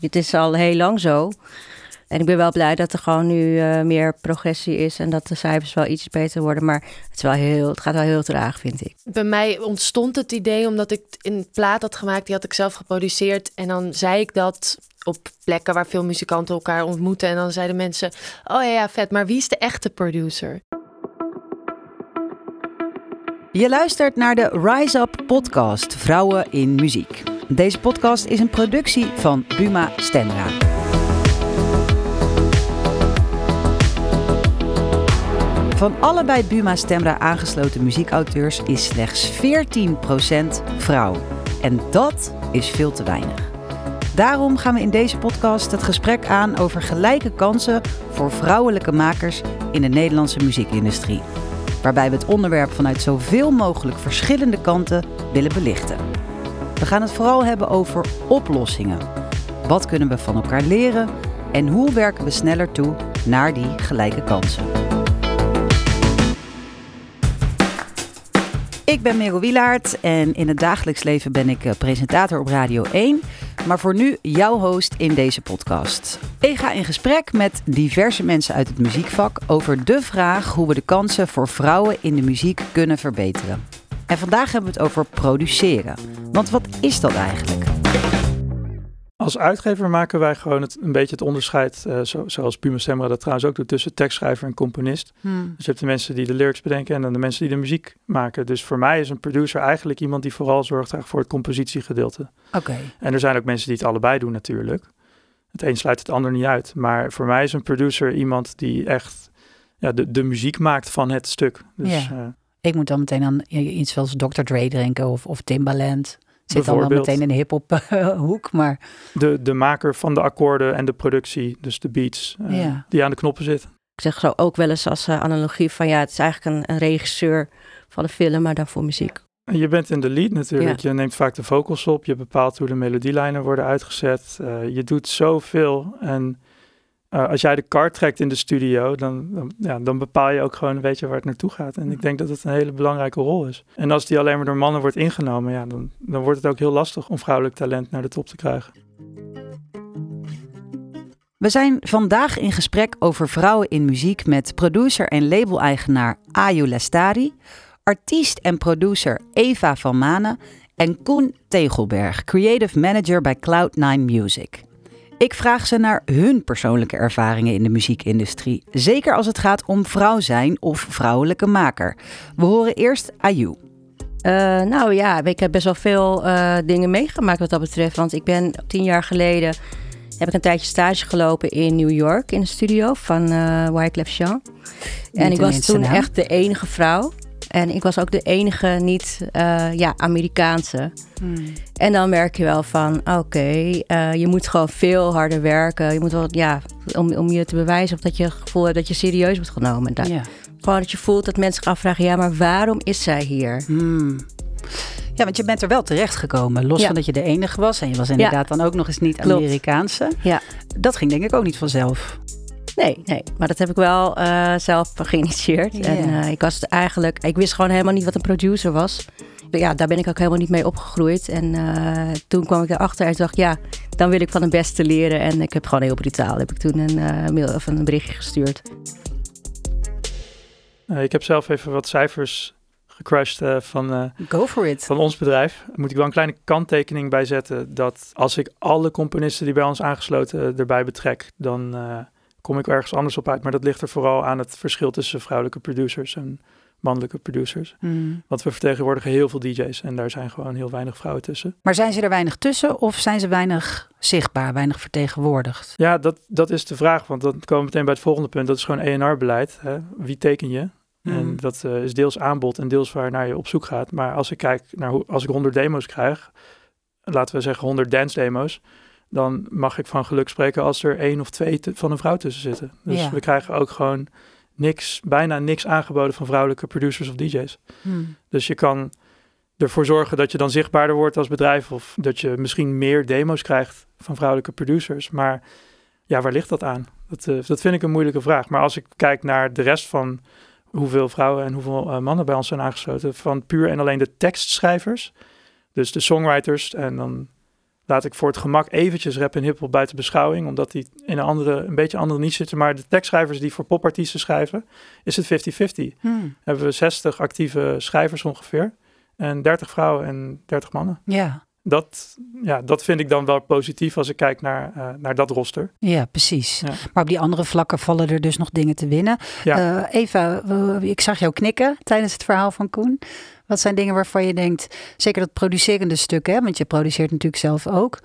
Het is al heel lang zo. En ik ben wel blij dat er gewoon nu uh, meer progressie is en dat de cijfers wel iets beter worden. Maar het, is wel heel, het gaat wel heel traag, vind ik. Bij mij ontstond het idee omdat ik een plaat had gemaakt, die had ik zelf geproduceerd. En dan zei ik dat op plekken waar veel muzikanten elkaar ontmoeten. En dan zeiden mensen, oh ja, ja vet, maar wie is de echte producer? Je luistert naar de Rise Up podcast Vrouwen in Muziek. Deze podcast is een productie van Buma Stemra. Van alle bij Buma Stemra aangesloten muziekauteurs is slechts 14% vrouw. En dat is veel te weinig. Daarom gaan we in deze podcast het gesprek aan over gelijke kansen voor vrouwelijke makers in de Nederlandse muziekindustrie. Waarbij we het onderwerp vanuit zoveel mogelijk verschillende kanten willen belichten. We gaan het vooral hebben over oplossingen. Wat kunnen we van elkaar leren en hoe werken we sneller toe naar die gelijke kansen? Ik ben Merel Wielaert en in het dagelijks leven ben ik eh, presentator op Radio 1. Maar voor nu jouw host in deze podcast. Ik ga in gesprek met diverse mensen uit het muziekvak over de vraag hoe we de kansen voor vrouwen in de muziek kunnen verbeteren. En vandaag hebben we het over produceren. Want wat is dat eigenlijk? Als uitgever maken wij gewoon het, een beetje het onderscheid, uh, zo, zoals Puma Semra dat trouwens ook doet, tussen tekstschrijver en componist. Hmm. Dus je hebt de mensen die de lyrics bedenken en dan de mensen die de muziek maken. Dus voor mij is een producer eigenlijk iemand die vooral zorgt voor het compositiegedeelte. Oké. En er zijn ook mensen die het allebei doen natuurlijk. Het een sluit het ander niet uit. Maar voor mij is een producer iemand die echt ja, de, de muziek maakt van het stuk. Dus, ja. Uh, ik moet dan meteen aan iets zoals Dr. Dre denken of, of Timbaland. Zit dan wel meteen in de hip-hop eh, hoek, maar. De, de maker van de akkoorden en de productie, dus de beats, uh, die aan de knoppen zitten. Ik zeg zo ook wel eens als uh, analogie van ja, het is eigenlijk een, een, regisseur van de film, maar dan voor muziek. Je bent in de lead natuurlijk. Je neemt vaak de vocals op, je bepaalt hoe de melodielijnen worden uitgezet. je doet zoveel en uh, als jij de kar trekt in de studio, dan, dan, ja, dan bepaal je ook gewoon een beetje waar het naartoe gaat. En ik denk dat het een hele belangrijke rol is. En als die alleen maar door mannen wordt ingenomen, ja, dan, dan wordt het ook heel lastig om vrouwelijk talent naar de top te krijgen. We zijn vandaag in gesprek over vrouwen in muziek met producer en label-eigenaar Ayu Lestari, artiest en producer Eva van Manen en Koen Tegelberg, creative manager bij Cloud9 Music. Ik vraag ze naar hun persoonlijke ervaringen in de muziekindustrie. Zeker als het gaat om vrouw zijn of vrouwelijke maker. We horen eerst Ayu. Uh, nou ja, ik heb best wel veel uh, dingen meegemaakt wat dat betreft. Want ik ben tien jaar geleden heb ik een tijdje stage gelopen in New York in de studio van uh, Wyclef Jean. En ik was toen echt de enige vrouw. En ik was ook de enige niet uh, ja, Amerikaanse. Hmm. En dan merk je wel van, oké, okay, uh, je moet gewoon veel harder werken. Je moet wel, ja, om, om je te bewijzen of dat je het gevoel hebt dat je serieus wordt genomen. Dat, ja. Gewoon dat je voelt dat mensen zich afvragen, ja, maar waarom is zij hier? Hmm. Ja, want je bent er wel terecht gekomen. Los ja. van dat je de enige was. En je was inderdaad ja. dan ook nog eens niet Amerikaanse. Ja. Dat ging denk ik ook niet vanzelf. Nee, nee, maar dat heb ik wel uh, zelf geïnitieerd. Yeah. En uh, ik was eigenlijk, ik wist gewoon helemaal niet wat een producer was. Ja, daar ben ik ook helemaal niet mee opgegroeid. En uh, toen kwam ik erachter en dacht, ja, dan wil ik van de beste leren. En ik heb gewoon heel brutaal, heb ik toen een, mail, of een berichtje gestuurd. ik heb zelf even wat cijfers gecrushed van, Go for it. van ons bedrijf. Moet ik wel een kleine kanttekening bij zetten dat als ik alle componisten die bij ons aangesloten erbij betrek, dan kom ik ergens anders op uit. Maar dat ligt er vooral aan het verschil tussen vrouwelijke producers en mannelijke producers. Mm. Want we vertegenwoordigen heel veel DJ's en daar zijn gewoon heel weinig vrouwen tussen. Maar zijn ze er weinig tussen of zijn ze weinig zichtbaar, weinig vertegenwoordigd? Ja, dat, dat is de vraag. Want dan komen we meteen bij het volgende punt. Dat is gewoon ENR-beleid. Wie teken je? Mm. En dat uh, is deels aanbod en deels waar naar je op zoek gaat. Maar als ik kijk naar hoe, als ik 100 demo's krijg, laten we zeggen 100 dance demo's, dan mag ik van geluk spreken als er één of twee van een vrouw tussen zitten. Dus we krijgen ook gewoon niks, bijna niks aangeboden van vrouwelijke producers of DJ's. Hmm. Dus je kan ervoor zorgen dat je dan zichtbaarder wordt als bedrijf of dat je misschien meer demo's krijgt van vrouwelijke producers. Maar ja, waar ligt dat aan? Dat, uh, dat vind ik een moeilijke vraag. Maar als ik kijk naar de rest van hoeveel vrouwen en hoeveel uh, mannen bij ons zijn aangesloten, van puur en alleen de tekstschrijvers, dus de songwriters en dan laat ik voor het gemak eventjes rap en hiphop buiten beschouwing, omdat die in een andere, een beetje andere niche zitten. Maar de tekstschrijvers die voor popartiesten schrijven, is het 50-50. Hmm. Hebben we 60 actieve schrijvers ongeveer en 30 vrouwen en 30 mannen. Ja. Dat, ja, dat vind ik dan wel positief als ik kijk naar, uh, naar dat roster. Ja, precies. Ja. Maar op die andere vlakken vallen er dus nog dingen te winnen. Ja. Uh, Eva, uh, ik zag jou knikken tijdens het verhaal van Koen. Wat zijn dingen waarvan je denkt, zeker dat producerende stuk, hè, want je produceert natuurlijk zelf ook.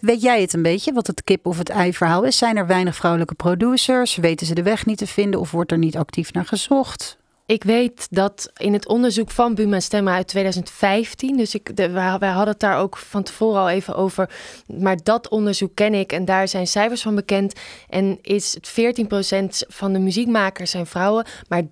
Weet jij het een beetje, wat het kip of het ei verhaal is? Zijn er weinig vrouwelijke producers? Weten ze de weg niet te vinden of wordt er niet actief naar gezocht? Ik weet dat in het onderzoek van Buma Stemma uit 2015, dus ik, de, wij, wij, hadden het daar ook van tevoren al even over, maar dat onderzoek ken ik en daar zijn cijfers van bekend. En is het 14% van de muziekmakers zijn vrouwen, maar 3%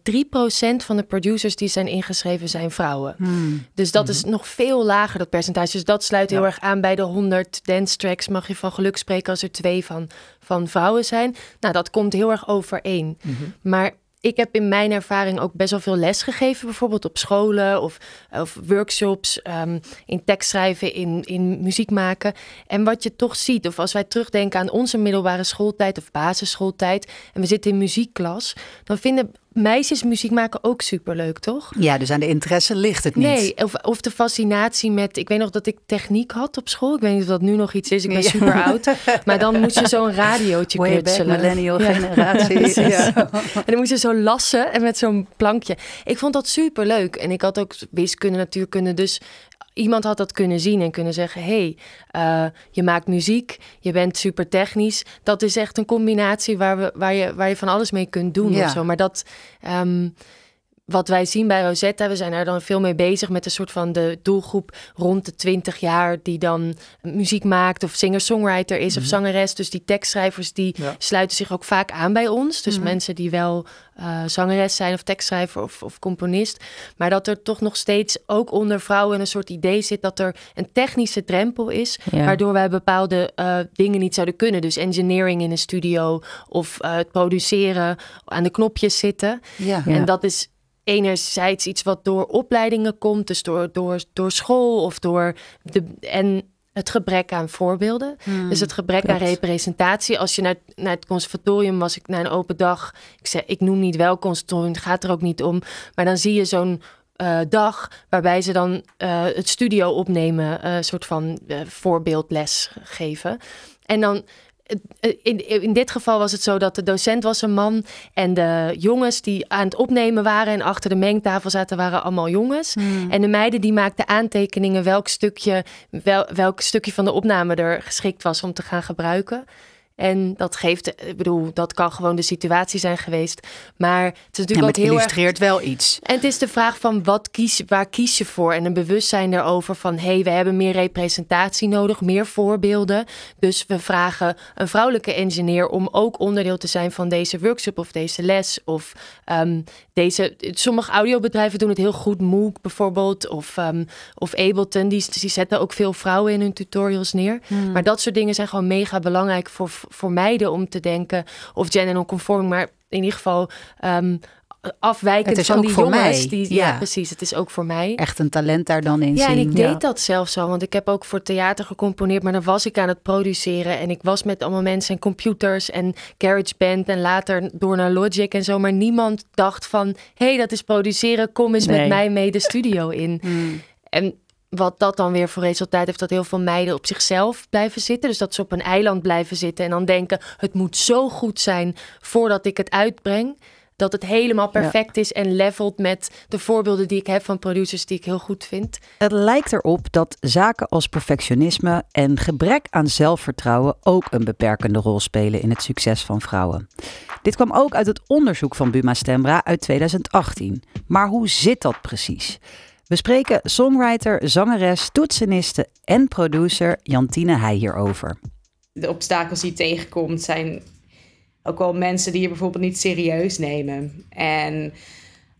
van de producers die zijn ingeschreven zijn vrouwen. Hmm. Dus dat is nog veel lager, dat percentage. Dus dat sluit heel Ja. erg aan bij de 100 dance tracks. Mag je van geluk spreken als er twee van, van vrouwen zijn? Nou, dat komt heel erg overeen. Maar ik heb in mijn ervaring ook best wel veel les gegeven, bijvoorbeeld op scholen of, of workshops ehm, in tekstschrijven, in, in muziek maken. En wat je toch ziet, of als wij terugdenken aan onze middelbare schooltijd of basisschooltijd en we zitten in muziekklas, dan vinden meisjes muziek maken ook superleuk, toch? Ja, dus aan de interesse ligt het niet. Nee, of, of de fascinatie met... Ik weet nog dat ik techniek had op school. Ik weet niet of dat nu nog iets is. Ik ben Ja. super oud. Maar dan moest je zo'n radiootje Way back, knutselen. millennial Ja. generatie. Ja. En dan moest je zo lassen en met zo'n plankje. Ik vond dat super leuk. En ik had ook wiskunde, natuurkunde. Dus iemand had dat kunnen zien en kunnen zeggen: hey, eh, je maakt muziek, je bent super technisch. Dat is echt een combinatie waar, we, waar, je, waar je van alles mee kunt doen. Ja. Of zo. Maar dat. ehm, wat wij zien bij Rosetta, we zijn daar dan veel mee bezig met een soort van de doelgroep rond de 20 jaar die dan muziek maakt of singer-songwriter is of zangeres. Dus die tekstschrijvers die Ja. sluiten zich ook vaak aan bij ons. Dus Mhm. mensen die wel eh, zangeres zijn of tekstschrijver of, of componist. Maar dat er toch nog steeds ook onder vrouwen een soort idee zit dat er een technische drempel is. Ja. Waardoor wij bepaalde eh, dingen niet zouden kunnen. Dus engineering in een studio of eh, het produceren, aan de knopjes zitten. Ja. Ja. En dat is enerzijds iets wat door opleidingen komt, dus door, door, door school of door de. En het gebrek aan voorbeelden. Hmm. Dus het gebrek aan representatie. Als je naar, naar het conservatorium was, ik naar een open dag. Ik, zeg, ik noem niet wel conservatorium, het gaat er ook niet om. Maar dan zie je zo'n eh, dag waarbij ze dan eh, het studio opnemen, eh, een soort van eh, voorbeeldles geven. En dan. Eh, In, in dit geval was het zo dat de docent was een man en de jongens die aan het opnemen waren en achter de mengtafel zaten waren allemaal jongens. Hmm. En de meiden die maakten aantekeningen welk stukje, wel, welk stukje van de opname er geschikt was om te gaan gebruiken. En dat geeft, ik bedoel, dat kan gewoon de situatie zijn geweest. Maar het is Ja, natuurlijk ook het heel erg illustreert wel iets. en het is de vraag van wat kies, waar kies je voor? En een bewustzijn erover van hé, hey, we hebben meer representatie nodig, meer voorbeelden. Dus we vragen een vrouwelijke engineer om ook onderdeel te zijn van deze workshop of deze les. Of ehm, deze. Sommige audiobedrijven doen het heel goed. Moog bijvoorbeeld. Of, ehm, of Ableton. Die, die zetten ook veel vrouwen in hun tutorials neer. Hmm. Maar dat soort dingen zijn gewoon mega belangrijk voor, voor meiden om te denken. Of gender non-conforming, maar in ieder geval ehm, afwijkend van die voor jongens. mij. Die, ja. Ja. precies. Het is ook voor mij. Echt een talent daar dan in Ja, en zien. ik deed Ja. dat zelf zo, want ik heb ook voor theater gecomponeerd, maar dan was ik aan het produceren en ik was met allemaal mensen en computers en GarageBand en later door naar Logic en zo, maar niemand dacht van, hé, hey, dat is produceren, kom eens met mij mee de studio in. Hmm. En wat dat dan weer voor resultaat heeft, dat heel veel meiden op zichzelf blijven zitten. Dus dat ze op een eiland blijven zitten en dan denken: het moet zo goed zijn voordat ik het uitbreng. Dat het helemaal perfect is en levelt met de voorbeelden die ik heb van producers die ik heel goed vind. Het lijkt erop dat zaken als perfectionisme en gebrek aan zelfvertrouwen ook een beperkende rol spelen in het succes van vrouwen. Dit kwam ook uit het onderzoek van Buma Stemra uit 2018. Maar hoe zit dat precies? We spreken songwriter, zangeres, toetseniste en producer Jantine Heij hierover. de obstakels die je tegenkomt zijn ook wel mensen die je bijvoorbeeld niet serieus nemen. En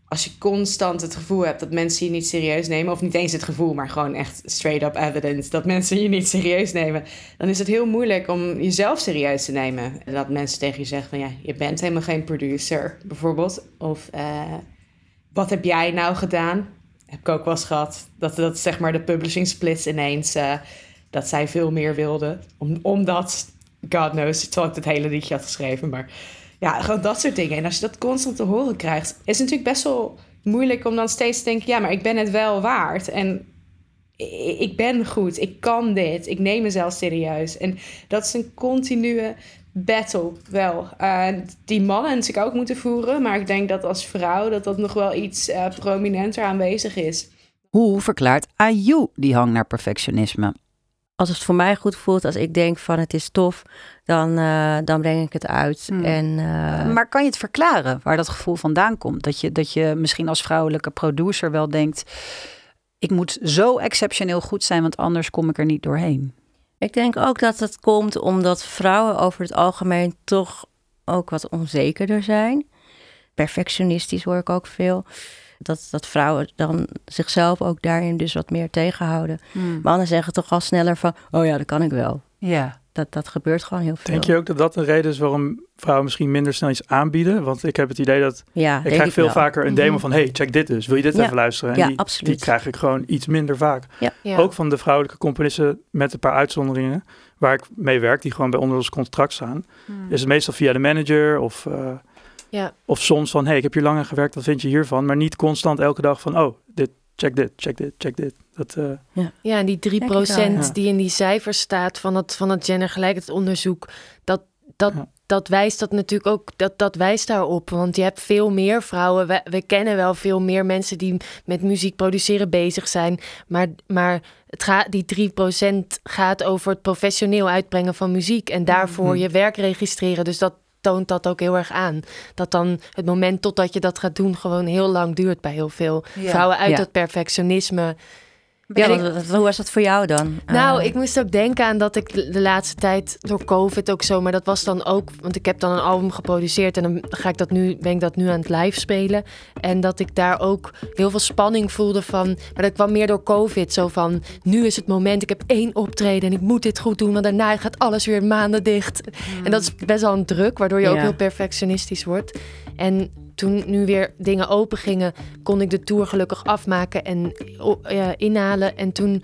als je constant het gevoel hebt dat mensen je niet serieus nemen, of niet eens het gevoel, maar gewoon echt straight up evidence dat mensen je niet serieus nemen, dan is het heel moeilijk om jezelf serieus te nemen. En dat mensen tegen je zeggen van ja, je bent helemaal geen producer, bijvoorbeeld. Of eh, wat heb jij nou gedaan? Heb ik ook wel eens gehad. Dat, dat zeg maar de publishing splits ineens. eh, dat zij veel meer wilde. Om, omdat, God knows, terwijl ik het hele liedje had geschreven. Maar ja, gewoon dat soort dingen. En als je dat constant te horen krijgt, is het natuurlijk best wel moeilijk om dan steeds te denken: ja, maar ik ben het wel waard. En ik ben goed, ik kan dit, ik neem mezelf serieus. En dat is een continue battle wel. Die mannen natuurlijk ook moeten voeren, maar ik denk dat als vrouw dat dat nog wel iets uh, prominenter aanwezig is. Hoe verklaart Ayu die hang naar perfectionisme? Als het voor mij goed voelt, als ik denk van het is tof, dan, uh, dan breng ik het uit. Hmm. En, maar kan je het verklaren waar dat gevoel vandaan komt? Dat je, dat je misschien als vrouwelijke producer wel denkt ik moet zo exceptioneel goed zijn, want anders kom ik er niet doorheen. Ik denk ook dat het komt omdat vrouwen over het algemeen toch ook wat onzekerder zijn. Perfectionistisch hoor ik ook veel. Dat, dat vrouwen dan zichzelf ook daarin dus wat meer tegenhouden. Hmm. Mannen zeggen toch al sneller van, oh ja, dat kan ik wel. Ja. Dat, dat gebeurt gewoon heel veel. Denk je ook dat dat een reden is waarom vrouwen misschien minder snel iets aanbieden? Want ik heb het idee dat ja, ik krijg ik veel wel. vaker een demo Mhm. van... hey, check dit dus. Wil je dit Ja. even luisteren? En Ja, die, absoluut. die krijg ik gewoon iets minder vaak. Ja. Ook van de vrouwelijke componisten met een paar uitzonderingen... waar ik mee werk, die gewoon bij onder ons contract staan... is het meestal via de manager of... eh, Ja. Of soms van, hey, ik heb hier lang aan gewerkt, wat vind je hiervan? Maar niet constant elke dag van, oh, dit, check dit, check dit, check dit. Dat, eh, Ja, en die 3% Denk ik wel, ja. die in die cijfers staat van het, van het gendergelijkheidsonderzoek, dat, dat, Ja. dat wijst dat natuurlijk ook, dat, dat wijst daarop. Want je hebt veel meer vrouwen, we, we kennen wel veel meer mensen die met muziek produceren bezig zijn. Maar, maar het gaat, die 3% gaat over het professioneel uitbrengen van muziek en daarvoor Mhm. je werk registreren. Dus dat toont dat ook heel erg aan. Dat dan het moment totdat je dat gaat doen gewoon heel lang duurt bij heel veel Ja. vrouwen uit Ja. dat perfectionisme. Ja, ik- hoe was dat voor jou dan? Nou, Eh, ik moest ook denken aan dat ik de de laatste tijd door COVID ook zo, maar dat was dan ook, want ik heb dan een album geproduceerd en dan ga ik dat nu, ben ik dat nu aan het live spelen. En dat ik daar ook heel veel spanning voelde van, maar dat kwam meer door COVID. Zo van, nu is het moment, ik heb één optreden en ik moet dit goed doen, want daarna gaat alles weer maanden dicht. En dat is best wel een druk, waardoor je ook heel perfectionistisch wordt. En toen nu weer dingen open gingen, kon ik de tour gelukkig afmaken en ja, inhalen. En toen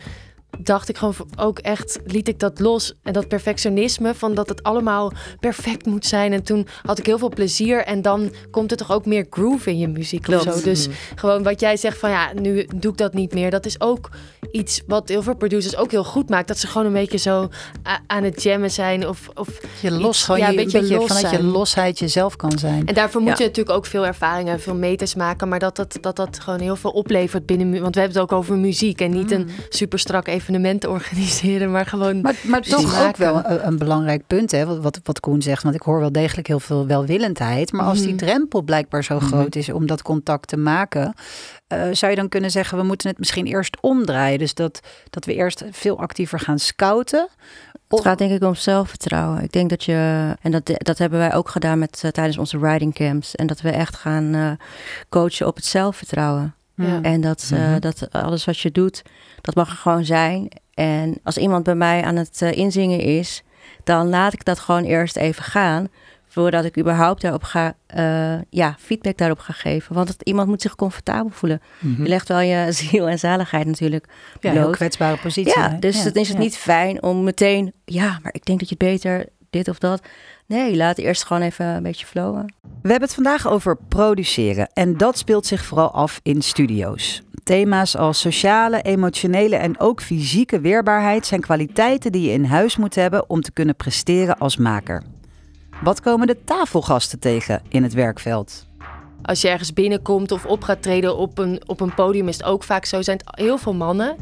dacht ik gewoon ook echt, liet ik dat los. En dat perfectionisme van dat het allemaal perfect moet zijn. En toen had ik heel veel plezier. En dan komt er toch ook meer groove in je muziek of Klopt. zo. Dus gewoon wat jij zegt van ja, nu doe ik dat niet meer. Dat is ook iets wat heel veel producers ook heel goed maakt. Dat ze gewoon een beetje zo aan het jammen zijn. Of, of Je los, iets- gewoon ja, je, een een beetje beetje los vanuit je losheid jezelf kan zijn. En daarvoor moet Ja. je natuurlijk ook veel ervaring en veel meters maken. Maar dat dat, dat dat gewoon heel veel oplevert binnen... Want we hebben het ook over muziek. En niet een super strak evenement organiseren. Maar gewoon... Maar, maar Precies toch ook wel een, een belangrijk punt, hè, wat, wat, wat Koen zegt. Want ik hoor wel degelijk heel veel welwillendheid. Maar als die Mhm. drempel blijkbaar zo groot is om dat contact te maken, eh, zou je dan kunnen zeggen, we moeten het misschien eerst omdraaien. Dus dat, dat we eerst veel actiever gaan scouten. Het gaat denk ik om zelfvertrouwen. Ik denk dat je, en dat, dat hebben wij ook gedaan met, eh, tijdens onze riding camps. En dat we echt gaan eh, coachen op het zelfvertrouwen. Ja. En dat, eh, Mhm. dat alles wat je doet, dat mag er gewoon zijn. En als iemand bij mij aan het eh, inzingen is, dan laat ik dat gewoon eerst even gaan. Voordat ik überhaupt daarop ga, eh, ja, feedback daarop ga geven. Want het, iemand moet zich comfortabel voelen. mhm. Je legt wel je ziel en zaligheid natuurlijk Ja, een heel bloot. kwetsbare positie. Ja, hè? dus Ja, dan is het ja. niet fijn om meteen, ja, maar ik denk dat je het beter dit of dat. Nee, laat eerst gewoon even een beetje flowen. We hebben het vandaag over produceren en dat speelt zich vooral af in studio's. Thema's als sociale, emotionele en ook fysieke weerbaarheid zijn kwaliteiten die je in huis moet hebben om te kunnen presteren als maker. Wat komen de tafelgasten tegen in het werkveld? Als je ergens binnenkomt of op gaat treden op een, op een podium... is het ook vaak zo, zijn het heel veel mannen...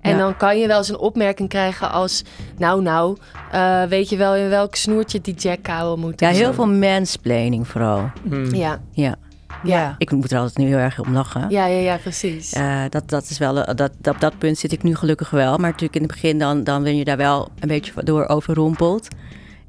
En Ja. dan kan je wel eens een opmerking krijgen als... Nou, nou, eh, weet je wel in welk snoertje die jackkouwen moet? Ja, heel zo. veel mansplaining vooral. Mm. Ja, Ja, ja, ik moet er altijd nu heel erg om lachen. ja, ja, ja precies. Eh, dat, dat is wel, eh, dat, dat, op dat punt zit ik nu gelukkig wel. Maar natuurlijk in het begin dan, dan ben je daar wel een beetje door overrompeld.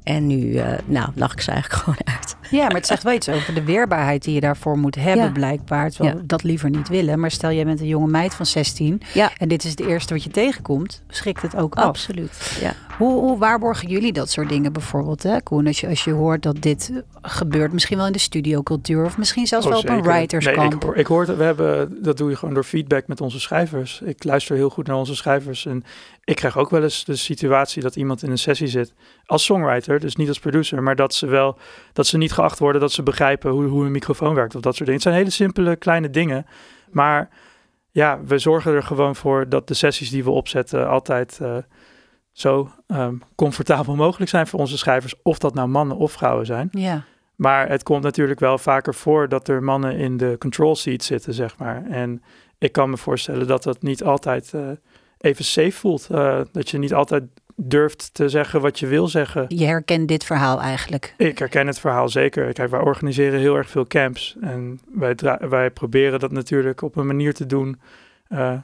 En nu, eh, nou, lach ik ze eigenlijk gewoon uit. Ja, maar het zegt wel iets over de weerbaarheid die je daarvoor moet hebben, Ja. blijkbaar. Terwijl Ja. dat liever niet willen. Maar stel, jij bent een jonge meid van 16 Ja, en dit is het eerste wat je tegenkomt, schrikt het ook af. absoluut. Ja. Hoe, hoe waarborgen jullie dat soort dingen bijvoorbeeld, hè, Koen? Als je, als je hoort dat dit gebeurt, misschien wel in de studiocultuur of misschien zelfs Oh, wel op een zeker. Nee, writerskamp. ik, ik hoor, we hebben, dat doe je gewoon door feedback met onze schrijvers. Ik luister heel goed naar onze schrijvers. En ik krijg ook wel eens de situatie dat iemand in een sessie zit als songwriter, dus niet als producer, maar dat ze wel, dat ze niet geacht worden, dat ze begrijpen hoe, hoe een microfoon werkt of dat soort dingen. Het zijn hele simpele kleine dingen, maar ja, we zorgen er gewoon voor dat de sessies die we opzetten altijd eh, zo ehm, comfortabel mogelijk zijn voor onze schrijvers, of dat nou mannen of vrouwen zijn. Ja. Maar het komt natuurlijk wel vaker voor dat er mannen in de control seat zitten, zeg maar. En ik kan me voorstellen dat dat niet altijd eh, even safe voelt. Eh, dat je niet altijd durft te zeggen wat je wil zeggen. Je herkent dit verhaal eigenlijk. Ik herken het verhaal zeker. Kijk, wij organiseren heel erg veel camps. En wij, wij proberen dat natuurlijk op een manier te doen. eh,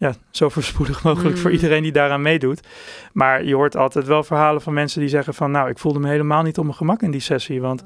ja, zo voorspoedig mogelijk voor Mm. iedereen die daaraan meedoet. Maar je hoort altijd wel verhalen van mensen die zeggen van... nou, ik voelde me helemaal niet op mijn gemak in die sessie. Want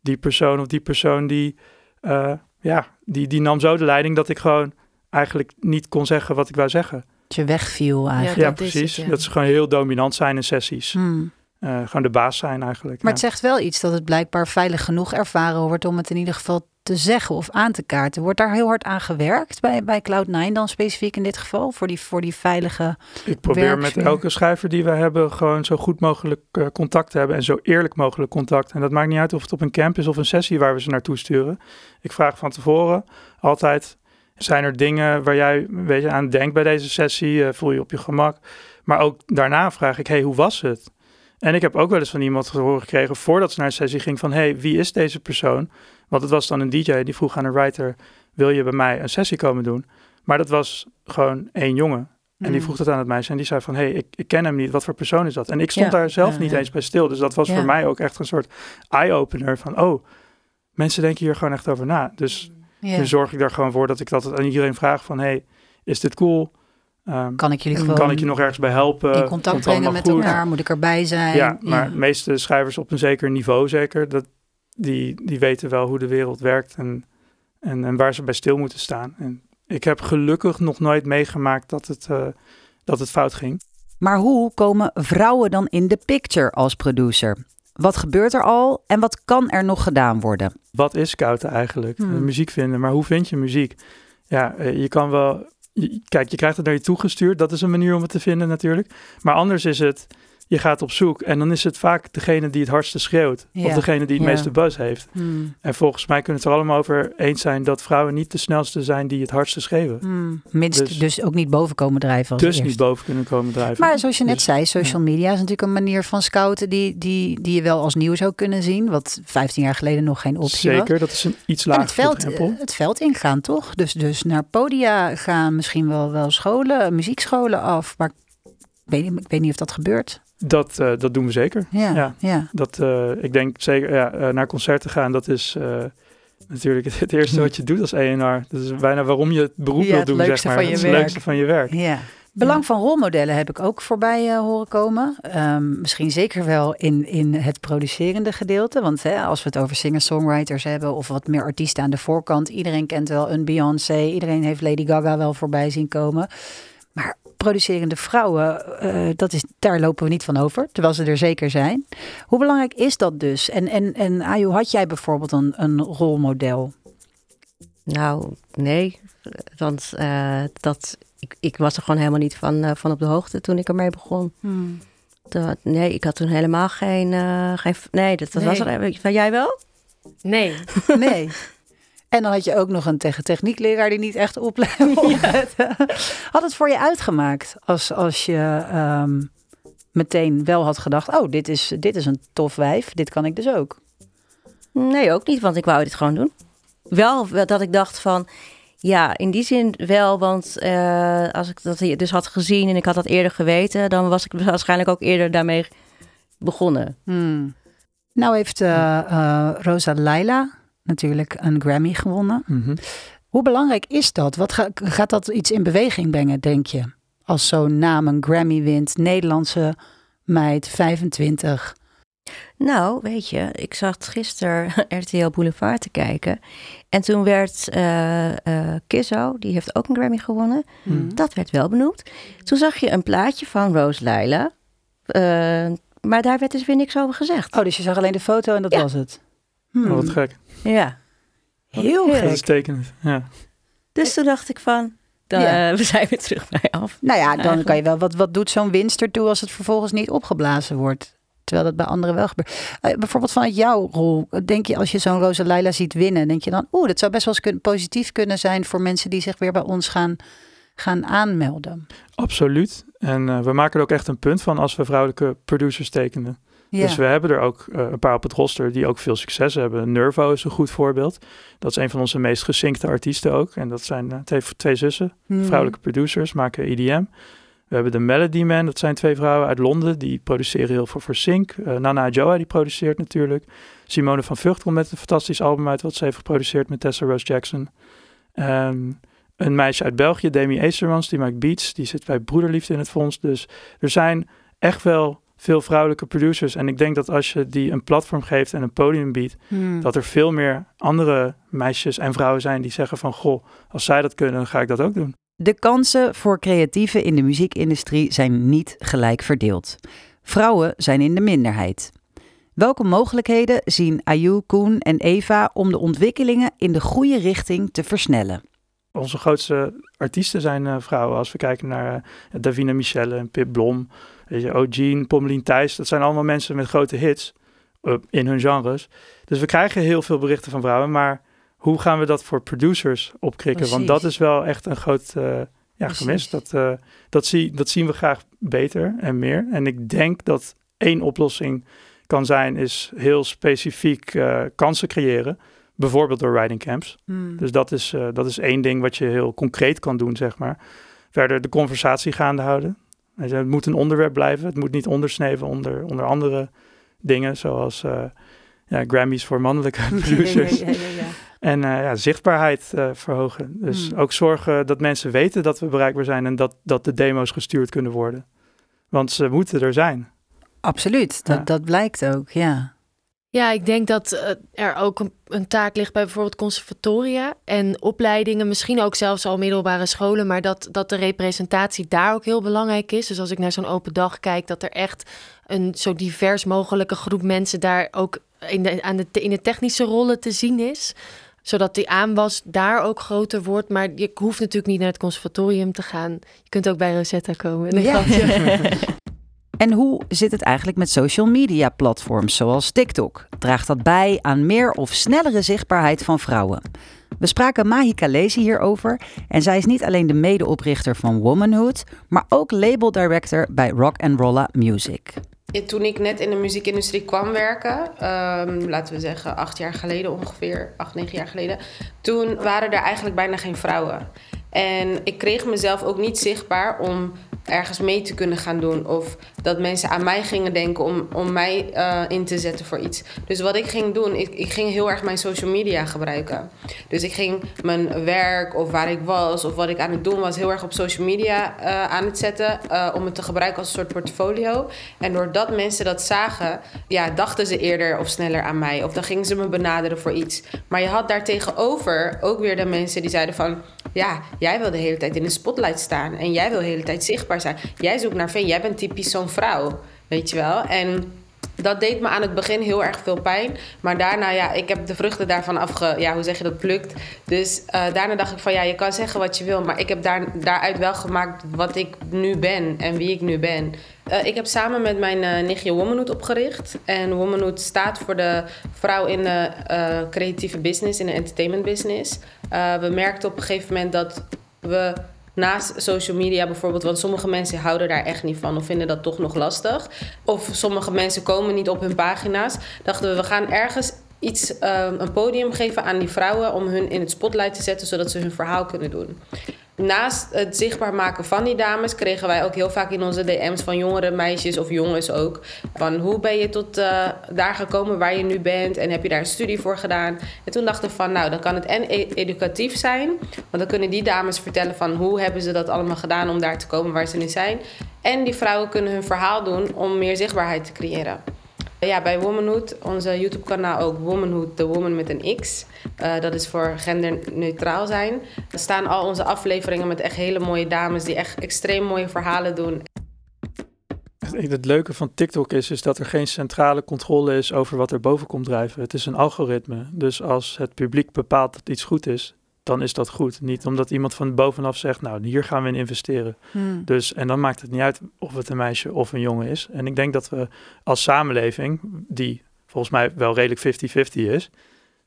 die persoon of die persoon die... eh, ja, die, die nam zo de leiding dat ik gewoon eigenlijk niet kon zeggen wat ik wou zeggen. Dat je wegviel eigenlijk. Ja, is precies. het, ja. Dat ze gewoon heel dominant zijn in sessies. Hmm. Eh, gewoon de baas zijn eigenlijk. Maar ja. het zegt wel iets dat het blijkbaar veilig genoeg ervaren wordt om het in ieder geval te zeggen of aan te kaarten. Wordt daar heel hard aan gewerkt bij, bij Cloud9 dan specifiek in dit geval? Voor die, voor die veilige. Ik probeer met elke schrijver die we hebben gewoon zo goed mogelijk eh, contact te hebben en zo eerlijk mogelijk contact. En dat maakt niet uit of het op een camp is of een sessie waar we ze naartoe sturen. Ik vraag van tevoren altijd, zijn er dingen waar jij een beetje aan denkt bij deze sessie? Eh, voel je op je gemak? Maar ook daarna vraag ik, hey, hoe was het? En ik heb ook wel eens van iemand te horen gekregen voordat ze naar een sessie ging van, hey, wie is deze persoon? Want het was dan een DJ die vroeg aan een writer, wil je bij mij een sessie komen doen? Maar dat was gewoon één jongen. En die vroeg dat aan het meisje en die zei van, hé, hey, ik, ik ken hem niet, wat voor persoon is dat? En ik stond Ja, daar zelf niet eens bij stil, dus dat was voor mij ook echt een soort eye-opener van, oh, mensen denken hier gewoon echt over na. Dus nu zorg ik daar gewoon voor dat ik dat aan iedereen vraag van, hey, is dit cool? Ehm, Kan ik jullie gewoon kan ik je nog ergens bij helpen? in contact brengen met goed? elkaar? Moet ik erbij zijn? Ja, maar de meeste schrijvers op een zeker niveau zeker, dat, die, die weten wel hoe de wereld werkt en, en, en waar ze bij stil moeten staan. En ik heb gelukkig nog nooit meegemaakt dat het, eh, dat het fout ging. Maar hoe komen vrouwen dan in de picture als producer? Wat gebeurt er al en wat kan er nog gedaan worden? Wat is scouten eigenlijk? Hmm. Eh, muziek vinden, maar hoe vind je muziek? Ja, eh, je kan wel... je- kijk, je krijgt het naar je toegestuurd. Dat is een manier om het te vinden natuurlijk. Maar anders is het... Je gaat op zoek en dan is het vaak degene die het hardste schreeuwt. Ja. Of degene die het Ja. meeste buzz heeft. Hmm. En volgens mij kunnen we het er allemaal over eens zijn... dat vrouwen niet de snelste zijn die het hardste schreeuwen. Hmm. Minst, dus, Dus- ook niet boven komen drijven als dus niet boven kunnen komen drijven. Maar zoals je net Dus, zei, social media is natuurlijk een manier van scouten die, die, die je wel als nieuw zou kunnen zien. Wat 15 jaar geleden nog geen optie was. Zeker, dat is een iets En lager het veld, drempel. het veld ingaan, toch? Dus, dus naar podia gaan, misschien wel, wel scholen, muziekscholen af. Maar ik weet, niet- ik weet niet of dat gebeurt. Dat, eh, dat doen we zeker. Ja, ja. Ja. Dat, eh, ik denk zeker, ja, eh, naar concerten gaan, dat is natuurlijk het, het eerste wat je doet als ENR. Dat is bijna waarom je het beroep Ja, wilt doen, zeg maar. het is het leukste van je werk. ja. Belang van rolmodellen heb ik ook voorbij horen komen. Ehm, misschien zeker wel in, in het producerende gedeelte. Want hè, als we het over singer-songwriters hebben of wat meer artiesten aan de voorkant. Iedereen kent wel een Beyoncé. Iedereen heeft Lady Gaga wel voorbij zien komen. Maar producerende vrouwen, eh, dat is, daar lopen we niet van over. Terwijl ze er zeker zijn. Hoe belangrijk is dat dus? En, en, en Ayu, had jij bijvoorbeeld een, een rolmodel? Nou, nee. Want eh, dat, ik, ik was er gewoon helemaal niet van, eh, van op de hoogte toen ik ermee begon. Dat, nee, ik had toen helemaal geen... eh, geen nee, dat, dat was er... Van jij wel? Nee. Nee. En dan had je ook nog een techniekleraar die niet echt oplette. Had het voor je uitgemaakt als, als je ehm, meteen wel had gedacht... oh, dit is, dit is een tof wijf, dit kan ik dus ook. Nee, ook niet, want ik wou dit gewoon doen. Wel dat ik dacht van... Ja, in die zin wel, want eh, als ik dat dus had gezien en ik had dat eerder geweten... dan was ik waarschijnlijk ook eerder daarmee begonnen. Hmm. Nou heeft eh, Rosa Laila natuurlijk een Grammy gewonnen. Mhm. Hoe belangrijk is dat? Wat ga- gaat dat iets in beweging brengen, denk je? Als zo'n naam een Grammy wint, Nederlandse meid, 25. Nou, weet je, ik zat gisteren RTL Boulevard te kijken. En toen werd uh, uh, Kizzo, die heeft ook een Grammy gewonnen. Hmm. Dat werd wel benoemd. Toen zag je een plaatje van Rose Laila. Uh, maar daar werd dus weer niks over gezegd. Oh, dus je zag alleen de foto en dat Ja. was het. Oh, Hmm. wat gek. Ja. Heel Dat gek. is tekenend. Ja. Dus toen dacht ik van, dan, Ja. eh, we zijn weer terug bij af. Nou ja, dan Eigenlijk. kan je wel. Wat, wat doet zo'n winst ertoe als het vervolgens niet opgeblazen wordt? Terwijl dat bij anderen wel gebeurt. Eh, bijvoorbeeld vanuit jouw rol, denk je als je zo'n Rosa Leila ziet winnen, denk je dan, oeh, dat zou best wel eens kun- positief kunnen zijn voor mensen die zich weer bij ons gaan, gaan aanmelden. Absoluut. En eh, we maken er ook echt een punt van als we vrouwelijke producers tekenen. Ja. Dus we hebben er ook eh, een paar op het roster die ook veel succes hebben. Nervo is een goed voorbeeld. Dat is een van onze meest gesinkte artiesten ook. En dat zijn eh, twee, twee zussen, Hmm. vrouwelijke producers, maken EDM. We hebben de Melody Man, dat zijn twee vrouwen uit Londen. Die produceren heel veel voor Sync. Eh, Nana Joa, die produceert natuurlijk. Simone van Vught komt met een fantastisch album uit... wat ze heeft geproduceerd met Tessa Rose Jackson. Ehm, een meisje uit België, Demi Eastermans, die maakt beats. Die zit bij Broederliefde in het fonds. Dus er zijn echt wel veel vrouwelijke producers. En ik denk dat als je die een platform geeft en een podium biedt... Hmm. dat er veel meer andere meisjes en vrouwen zijn die zeggen van... goh, als zij dat kunnen, dan ga ik dat ook doen. De kansen voor creatieven in de muziekindustrie zijn niet gelijk verdeeld. Vrouwen zijn in de minderheid. Welke mogelijkheden zien Ayu, Koen en Eva om de ontwikkelingen in de goede richting te versnellen? Onze grootste artiesten zijn eh, vrouwen. Als we kijken naar eh, Davina Michelle en Pip Blom, weet je, O'Gene, Pommelien Thijs. Dat zijn allemaal mensen met grote hits eh, in hun genres. Dus we krijgen heel veel berichten van vrouwen. Maar hoe gaan we dat voor producers opkrikken? Want dat is wel echt een groot eh, ja, gemis. Dat, eh, dat, zie, dat zien we graag beter en meer. En ik denk dat één oplossing kan zijn, is heel specifiek kansen creëren. Bijvoorbeeld door riding camps. Dus dat is, dat is één ding wat je heel concreet kan doen, zeg maar. Verder de conversatie gaande houden. Het moet een onderwerp blijven. Het moet niet ondersneven onder, onder andere dingen, zoals eh, ja, Grammys voor mannelijke producers. En eh, ja, zichtbaarheid eh, verhogen. Dus Hmm. ook zorgen dat mensen weten dat we bereikbaar zijn en dat, dat de demo's gestuurd kunnen worden. Want ze moeten er zijn. Absoluut, dat, Ja. dat blijkt ook, ja. Ja, ik denk dat eh, er ook een, een taak ligt bij bijvoorbeeld conservatoria en opleidingen, misschien ook zelfs al middelbare scholen, maar dat, dat de representatie daar ook heel belangrijk is. Dus als ik naar zo'n open dag kijk, dat er echt een zo divers mogelijke groep mensen daar ook in de, aan de, in de technische rollen te zien is. Zodat die aanwas daar ook groter wordt. Maar je hoeft natuurlijk niet naar het conservatorium te gaan. Je kunt ook bij Rosetta komen. Ja. En hoe zit het eigenlijk met social media platforms zoals TikTok? Draagt dat bij aan meer of snellere zichtbaarheid van vrouwen? We spraken Mahika Lezi hierover en zij is niet alleen de medeoprichter van Womanhood, maar ook label director bij Rock and Rolla Music. Toen ik net in de muziekindustrie kwam werken, ehm, laten we zeggen acht jaar geleden ongeveer, acht, negen jaar geleden, toen waren er eigenlijk bijna geen vrouwen. En ik kreeg mezelf ook niet zichtbaar om ergens mee te kunnen gaan doen. Of dat mensen aan mij gingen denken om, om mij eh, in te zetten voor iets. Dus wat ik ging doen, ik, ik ging heel erg mijn social media gebruiken. Dus ik ging mijn werk of waar ik was of wat ik aan het doen was, heel erg op social media eh, aan het zetten. eh, om het te gebruiken als een soort portfolio. En doordat mensen dat zagen, ja, dachten ze eerder of sneller aan mij. Of dan gingen ze me benaderen voor iets. Maar je had daartegenover ook weer de mensen die zeiden van... Ja, jij wil de hele tijd in de spotlight staan. En jij wil de hele tijd zichtbaar zijn. Jij zoekt naar veen. Jij bent typisch zo'n vrouw. Weet je wel? En dat deed me aan het begin heel erg veel pijn. Maar daarna, ja, ik heb de vruchten daarvan afge... Ja, hoe zeg je dat? Plukt. Dus eh, daarna dacht ik van, ja, je kan zeggen wat je wil. Maar ik heb daar, daaruit wel gemaakt wat ik nu ben en wie ik nu ben. Eh, ik heb samen met mijn eh, nichtje Womanhood opgericht. En Womanhood staat voor de vrouw in de creatieve business, in de entertainment business. We merkten op een gegeven moment dat we naast social media bijvoorbeeld, want sommige mensen houden daar echt niet van of vinden dat toch nog lastig. Of sommige mensen komen niet op hun pagina's. Dachten we, we gaan ergens iets, eh, een podium geven aan die vrouwen om hun in het spotlight te zetten, zodat ze hun verhaal kunnen doen. Naast het zichtbaar maken van die dames kregen wij ook heel vaak in onze DM's van jongere meisjes of jongens ook. Van hoe ben je tot eh, daar gekomen waar je nu bent en heb je daar een studie voor gedaan? En toen dachten we van nou, dan kan het en e- educatief zijn. Want dan kunnen die dames vertellen van hoe hebben ze dat allemaal gedaan om daar te komen waar ze nu zijn. En die vrouwen kunnen hun verhaal doen om meer zichtbaarheid te creëren. Ja, bij Womanhood, onze YouTube-kanaal ook Womanhood, The Woman met een X. Uh, dat is voor genderneutraal zijn. Er staan al onze afleveringen met echt hele mooie dames die echt extreem mooie verhalen doen. Het leuke van TikTok is, is dat er geen centrale controle is over wat er boven komt drijven. Het is een algoritme. Dus als het publiek bepaalt dat iets goed is, dan is dat goed. Niet omdat iemand van bovenaf zegt, nou, hier gaan we in investeren. Hmm. Dus, en dan maakt het niet uit of het een meisje of een jongen is. En ik denk dat we als samenleving, die volgens mij wel redelijk 50-50 is,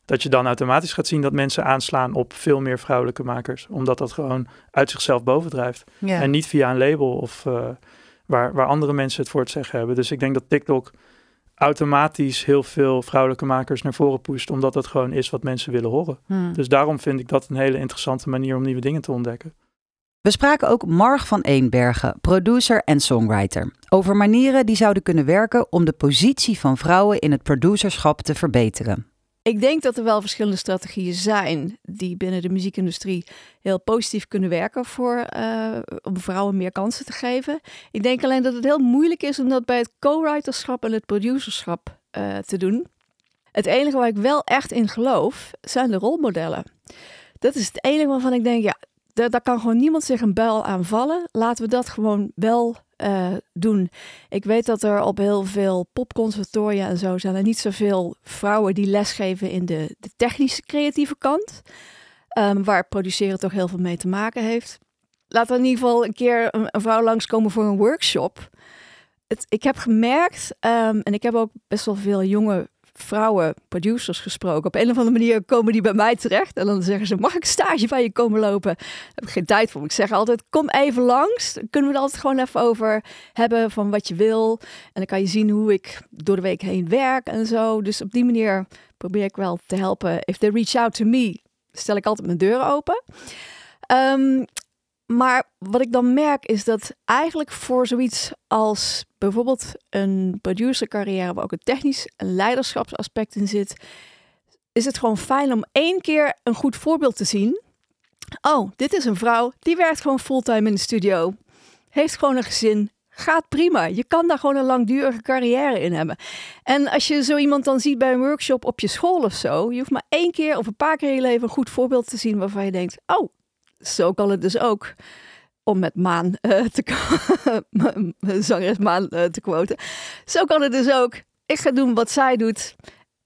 dat je dan automatisch gaat zien dat mensen aanslaan op veel meer vrouwelijke makers. Omdat dat gewoon uit zichzelf bovendrijft. Ja. En niet via een label of uh, waar, waar andere mensen het voor het zeggen hebben. Dus ik denk dat TikTok automatisch heel veel vrouwelijke makers naar voren pusht, omdat dat gewoon is wat mensen willen horen. Hmm. Dus daarom vind ik dat een hele interessante manier om nieuwe dingen te ontdekken. We spraken ook Marg van Eenbergen, producer en songwriter, over manieren die zouden kunnen werken om de positie van vrouwen in het producerschap te verbeteren. Ik denk dat er wel verschillende strategieën zijn die binnen de muziekindustrie heel positief kunnen werken voor, uh, om vrouwen meer kansen te geven. Ik denk alleen dat het heel moeilijk is om dat bij het co-writerschap en het producerschap uh, te doen. Het enige waar ik wel echt in geloof zijn de rolmodellen. Dat is het enige waarvan ik denk, ja, daar, kan gewoon niemand zich een buil aan vallen. Laten we dat gewoon wel uh, doen. Ik weet dat er op heel veel popconservatoria en zo zijn er niet zoveel vrouwen die lesgeven in de, de technische creatieve kant. Um, waar produceren toch heel veel mee te maken heeft. Laat er in ieder geval een keer een, een vrouw langskomen voor een workshop. Het, ik heb gemerkt, um, en ik heb ook best wel veel jonge vrouwen, producers gesproken. Op een of andere manier komen die bij mij terecht. En dan zeggen ze, mag ik stage bij je komen lopen? Daar heb ik geen tijd voor. Ik zeg altijd, kom even langs. Kunnen we het altijd gewoon even over hebben van wat je wil. En dan kan je zien hoe ik door de week heen werk en zo. Dus op die manier probeer ik wel te helpen. If they reach out to me, stel ik altijd mijn deuren open. Um, maar wat ik dan merk is dat eigenlijk voor zoiets als bijvoorbeeld een producercarrière, waar ook een technisch leiderschapsaspect in zit, is het gewoon fijn om één keer een goed voorbeeld te zien. Oh, dit is een vrouw die werkt gewoon fulltime in de studio, heeft gewoon een gezin, gaat prima. Je kan daar gewoon een langdurige carrière in hebben. En als je zo iemand dan ziet bij een workshop op je school of zo, je hoeft maar één keer of een paar keer in je leven een goed voorbeeld te zien waarvan je denkt: oh, zo kan het dus ook. Om met Maan uh, te zangeres Maan uh, te quoten. Zo kan het dus ook. Ik ga doen wat zij doet.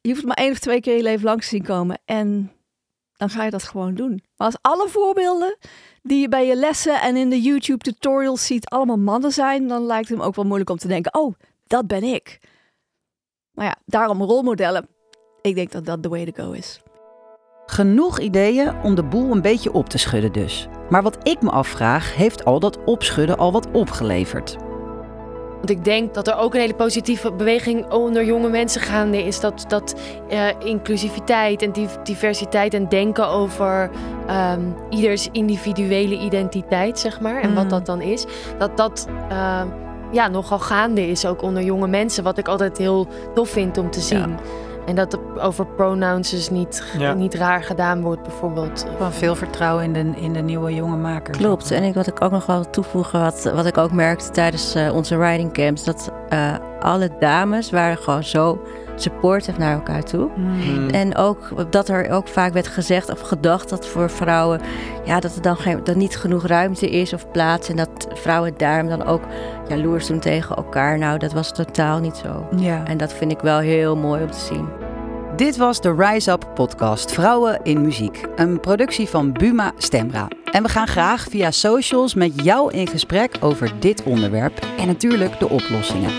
Je hoeft maar één of twee keer je leven langs te zien komen. En dan ga je dat gewoon doen. Maar als alle voorbeelden die je bij je lessen en in de YouTube tutorials ziet allemaal mannen zijn, dan lijkt het hem ook wel moeilijk om te denken: oh, dat ben ik. Maar ja, daarom rolmodellen. Ik denk dat dat de way to go is. Genoeg ideeën om de boel een beetje op te schudden dus. Maar wat ik me afvraag, heeft al dat opschudden al wat opgeleverd? Want ik denk dat er ook een hele positieve beweging onder jonge mensen gaande is. Dat, dat uh, inclusiviteit en diversiteit en denken over um, ieders individuele identiteit, zeg maar. En wat mm. dat dan is. Dat dat uh, ja, nogal gaande is ook onder jonge mensen. Wat ik altijd heel tof vind om te zien. Ja. En dat er over pronouns dus niet, niet raar gedaan wordt, bijvoorbeeld. Van veel vertrouwen in de, in de nieuwe jonge makers. Klopt. En ik, wat ik ook nog wel toevoegen, wat, wat ik ook merkte tijdens uh, onze riding camps, dat uh, alle dames waren gewoon zo supportive naar elkaar toe. Mm. En ook dat er ook vaak werd gezegd of gedacht dat voor vrouwen, ja, dat er dan geen, dat niet genoeg ruimte is of plaats. En dat vrouwen daarom dan ook jaloers doen tegen elkaar. Nou, dat was totaal niet zo. Ja. En dat vind ik wel heel mooi om te zien. Dit was de Rise Up podcast Vrouwen in Muziek, een productie van Buma Stemra. En we gaan graag via socials met jou in gesprek over dit onderwerp en natuurlijk de oplossingen.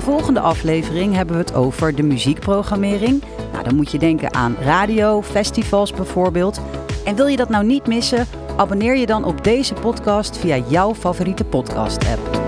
Volgende aflevering hebben we het over de muziekprogrammering. Nou, dan moet je denken aan radio, festivals bijvoorbeeld. En wil je dat nou niet missen? Abonneer je dan op deze podcast via jouw favoriete podcast-app.